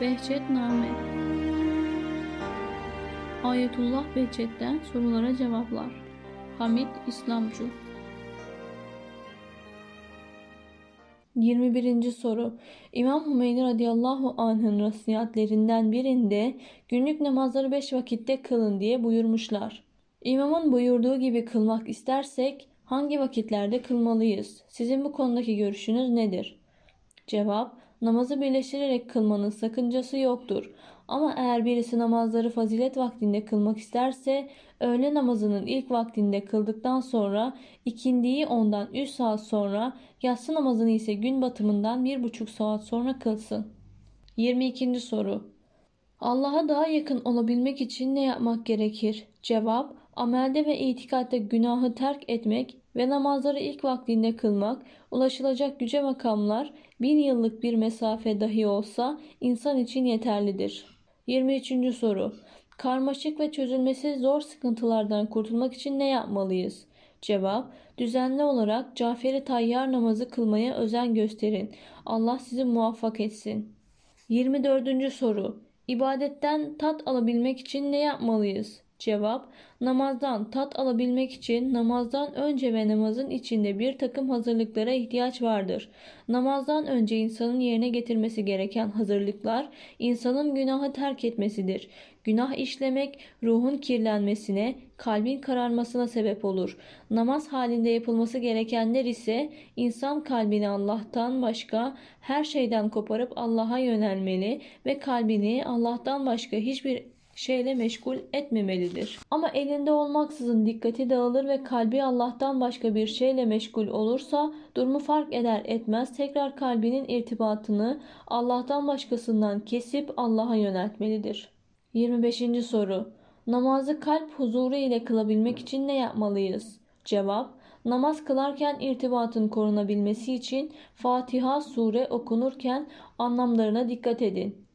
Behçetname Ayetullah Behçet'ten sorulara cevaplar. Hamit İslamcı 21. soru İmam Hümeyni radıyallahu anh'ın nasihatlerinden birinde günlük namazları beş vakitte kılın diye buyurmuşlar. İmamın buyurduğu gibi kılmak istersek hangi vakitlerde kılmalıyız? Sizin bu konudaki görüşünüz nedir? Cevap Namazı birleştirerek kılmanın sakıncası yoktur. Ama eğer birisi namazları fazilet vaktinde kılmak isterse öğle namazının ilk vaktinde kıldıktan sonra ikindiyi ondan 3 saat sonra yatsı namazını ise gün batımından 1,5 saat sonra kılsın. 22. soru Allah'a daha yakın olabilmek için ne yapmak gerekir? Cevap amelde ve itikatta günahı terk etmek ve namazları ilk vaktinde kılmak, ulaşılacak güce makamlar bin yıllık bir mesafe dahi olsa insan için yeterlidir. 23. soru Karmaşık ve çözülmesi zor sıkıntılardan kurtulmak için ne yapmalıyız? Cevap Düzenli olarak Caferi Tayyar namazı kılmaya özen gösterin. Allah sizi muvaffak etsin. 24. soru İbadetten tat alabilmek için ne yapmalıyız? Cevap Namazdan tat alabilmek için namazdan önce ve namazın içinde bir takım hazırlıklara ihtiyaç vardır. Namazdan önce insanın yerine getirmesi gereken hazırlıklar insanın günahı terk etmesidir. Günah işlemek ruhun kirlenmesine, kalbin kararmasına sebep olur. Namaz halinde yapılması gerekenler ise insan kalbini Allah'tan başka her şeyden koparıp Allah'a yönelmeli ve kalbini Allah'tan başka hiçbir şeyle meşgul etmemelidir. Ama elinde olmaksızın dikkati dağılır ve kalbi Allah'tan başka bir şeyle meşgul olursa durumu fark eder etmez tekrar kalbinin irtibatını Allah'tan başkasından kesip Allah'a yöneltmelidir. 25. soru Namazı kalp huzuru ile kılabilmek için ne yapmalıyız? Cevap Namaz kılarken irtibatın korunabilmesi için Fatiha sure okunurken anlamlarına dikkat edin.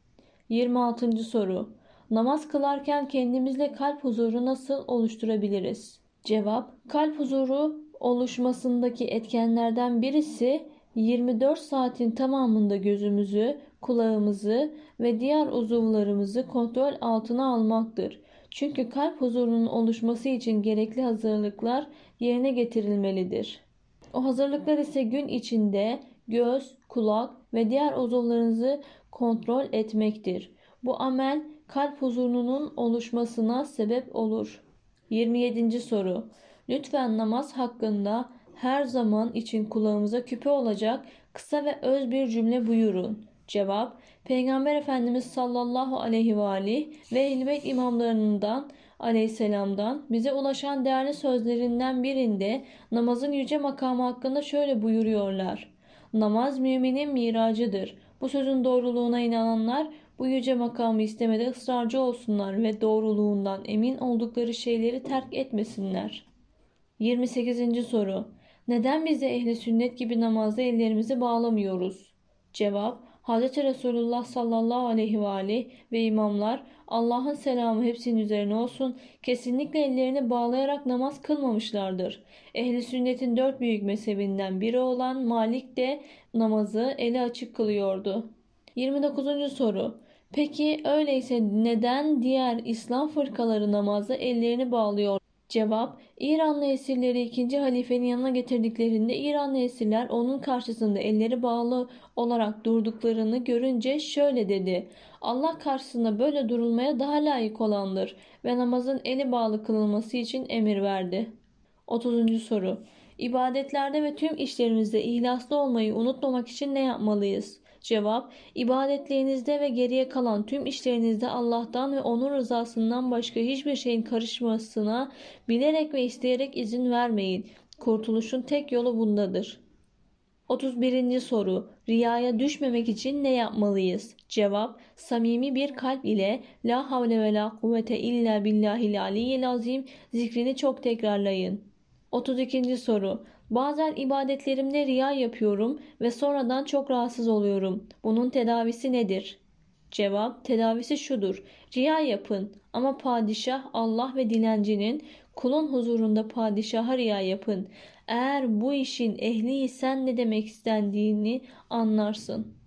26. soru Namaz kılarken kendimizle kalp huzuru nasıl oluşturabiliriz? Cevap Kalp huzuru oluşmasındaki etkenlerden birisi 24 saatin tamamında gözümüzü, kulağımızı ve diğer uzuvlarımızı kontrol altına almaktır. Çünkü kalp huzurunun oluşması için gerekli hazırlıklar yerine getirilmelidir. O hazırlıklar ise gün içinde göz, kulak ve diğer uzuvlarınızı kontrol etmektir. Bu amel kalp huzurunun oluşmasına sebep olur. 27. soru. Lütfen namaz hakkında her zaman için kulağımıza küpe olacak kısa ve öz bir cümle buyurun. Cevap Peygamber Efendimiz sallallahu aleyhi ve aleyh ve ehl imamlarından aleyhisselamdan bize ulaşan değerli sözlerinden birinde namazın yüce makamı hakkında şöyle buyuruyorlar. Namaz müminin miracıdır. Bu sözün doğruluğuna inananlar bu yüce makamı istemede ısrarcı olsunlar ve doğruluğundan emin oldukları şeyleri terk etmesinler. 28. soru Neden bize ehli sünnet gibi namazda ellerimizi bağlamıyoruz? Cevap Hz. Resulullah sallallahu aleyhi ve aleyh ve imamlar Allah'ın selamı hepsinin üzerine olsun kesinlikle ellerini bağlayarak namaz kılmamışlardır. Ehli sünnetin dört büyük mezhebinden biri olan Malik de namazı eli açık kılıyordu. 29. soru Peki öyleyse neden diğer İslam fırkaları namazda ellerini bağlıyor? Cevap İranlı esirleri ikinci halifenin yanına getirdiklerinde İranlı esirler onun karşısında elleri bağlı olarak durduklarını görünce şöyle dedi. Allah karşısında böyle durulmaya daha layık olandır ve namazın eli bağlı kılınması için emir verdi. 30. soru İbadetlerde ve tüm işlerimizde ihlaslı olmayı unutmamak için ne yapmalıyız? Cevap, ibadetlerinizde ve geriye kalan tüm işlerinizde Allah'tan ve onun rızasından başka hiçbir şeyin karışmasına bilerek ve isteyerek izin vermeyin. Kurtuluşun tek yolu bundadır. 31. soru Riyaya düşmemek için ne yapmalıyız? Cevap Samimi bir kalp ile La havle ve la kuvvete illa billahil aliyyil azim zikrini çok tekrarlayın. 32. soru Bazen ibadetlerimde riya yapıyorum ve sonradan çok rahatsız oluyorum. Bunun tedavisi nedir? Cevap tedavisi şudur. Riya yapın ama padişah Allah ve dilencinin kulun huzurunda padişaha riya yapın. Eğer bu işin ehliysen ne demek istendiğini anlarsın.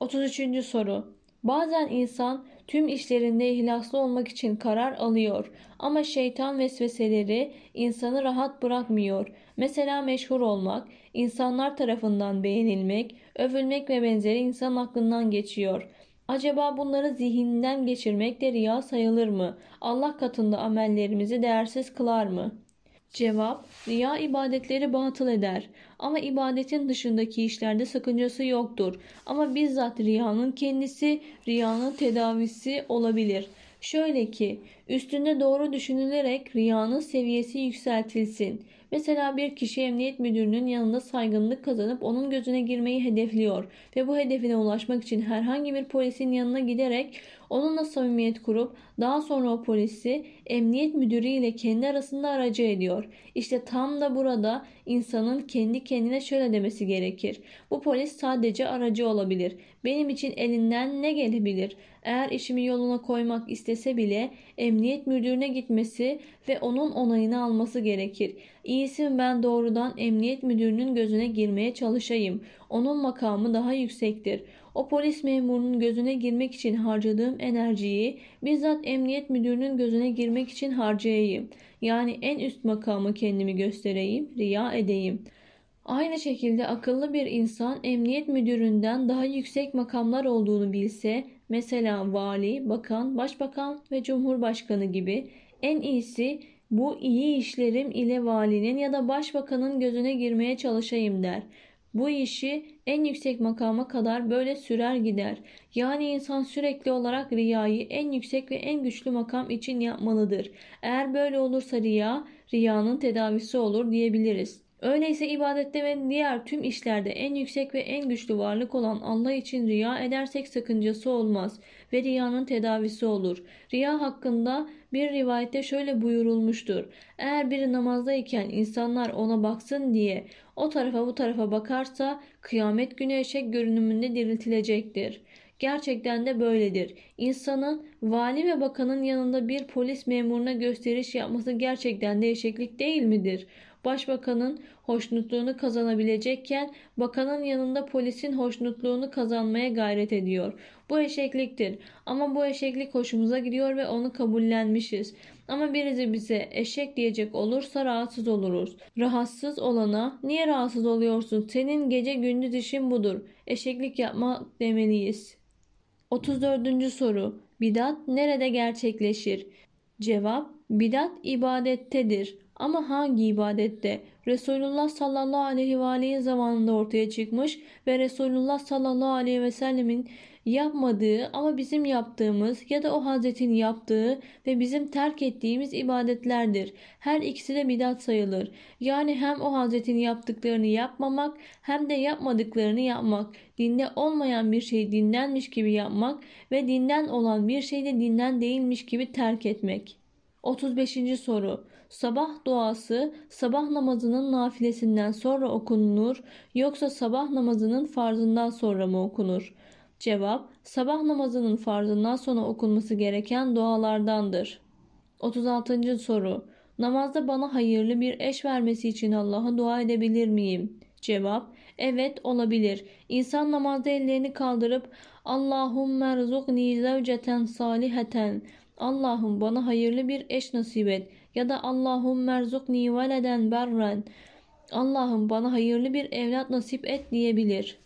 33. soru Bazen insan tüm işlerinde ihlaslı olmak için karar alıyor ama şeytan vesveseleri insanı rahat bırakmıyor. Mesela meşhur olmak, insanlar tarafından beğenilmek, övülmek ve benzeri insan aklından geçiyor. Acaba bunları zihninden geçirmek de riya sayılır mı? Allah katında amellerimizi değersiz kılar mı? Cevap, riya ibadetleri batıl eder. Ama ibadetin dışındaki işlerde sakıncası yoktur. Ama bizzat riyanın kendisi, riyanın tedavisi olabilir. Şöyle ki, üstünde doğru düşünülerek riyanın seviyesi yükseltilsin. Mesela bir kişi emniyet müdürünün yanında saygınlık kazanıp onun gözüne girmeyi hedefliyor ve bu hedefine ulaşmak için herhangi bir polisin yanına giderek onunla samimiyet kurup daha sonra o polisi emniyet müdürü kendi arasında aracı ediyor. İşte tam da burada insanın kendi kendine şöyle demesi gerekir. Bu polis sadece aracı olabilir. Benim için elinden ne gelebilir? Eğer işimi yoluna koymak istese bile emniyet müdürüne gitmesi ve onun onayını alması gerekir. İyisi ben doğrudan emniyet müdürünün gözüne girmeye çalışayım. Onun makamı daha yüksektir. O polis memurunun gözüne girmek için harcadığım enerjiyi bizzat emniyet müdürünün gözüne girmek için harcayayım. Yani en üst makamı kendimi göstereyim, riya edeyim. Aynı şekilde akıllı bir insan emniyet müdüründen daha yüksek makamlar olduğunu bilse, mesela vali, bakan, başbakan ve cumhurbaşkanı gibi en iyisi bu iyi işlerim ile valinin ya da başbakanın gözüne girmeye çalışayım der. Bu işi en yüksek makama kadar böyle sürer gider. Yani insan sürekli olarak riyayı en yüksek ve en güçlü makam için yapmalıdır. Eğer böyle olursa riya, riyanın tedavisi olur diyebiliriz. Öyleyse ibadette ve diğer tüm işlerde en yüksek ve en güçlü varlık olan Allah için riya edersek sakıncası olmaz ve riyanın tedavisi olur. Riya hakkında bir rivayette şöyle buyurulmuştur. Eğer biri namazdayken insanlar ona baksın diye o tarafa bu tarafa bakarsa kıyamet günü eşek görünümünde diriltilecektir. Gerçekten de böyledir. İnsanın vali ve bakanın yanında bir polis memuruna gösteriş yapması gerçekten de eşeklik değil midir? Başbakanın hoşnutluğunu kazanabilecekken bakanın yanında polisin hoşnutluğunu kazanmaya gayret ediyor. Bu eşekliktir. Ama bu eşeklik hoşumuza gidiyor ve onu kabullenmişiz. Ama birisi bize eşek diyecek olursa rahatsız oluruz. Rahatsız olana niye rahatsız oluyorsun? Senin gece gündüz işin budur. Eşeklik yapma demeliyiz. 34. soru. Bidat nerede gerçekleşir? Cevap Bidat ibadettedir. Ama hangi ibadette? Resulullah sallallahu aleyhi ve aleyhi zamanında ortaya çıkmış ve Resulullah sallallahu aleyhi ve sellemin yapmadığı ama bizim yaptığımız ya da o hazretin yaptığı ve bizim terk ettiğimiz ibadetlerdir. Her ikisi de bidat sayılır. Yani hem o hazretin yaptıklarını yapmamak hem de yapmadıklarını yapmak. Dinde olmayan bir şeyi dinlenmiş gibi yapmak ve dinden olan bir şeyi de dinden değilmiş gibi terk etmek. 35. soru Sabah duası sabah namazının nafilesinden sonra okunur yoksa sabah namazının farzından sonra mı okunur? Cevap sabah namazının farzından sonra okunması gereken dualardandır. 36. soru Namazda bana hayırlı bir eş vermesi için Allah'a dua edebilir miyim? Cevap Evet olabilir. İnsan namazda ellerini kaldırıp Allahümme rzuqni zevceten saliheten Allah'ım bana hayırlı bir eş nasip et ya da Allahümme erzukni veleden berren Allah'ım bana hayırlı bir evlat nasip et diyebilir.''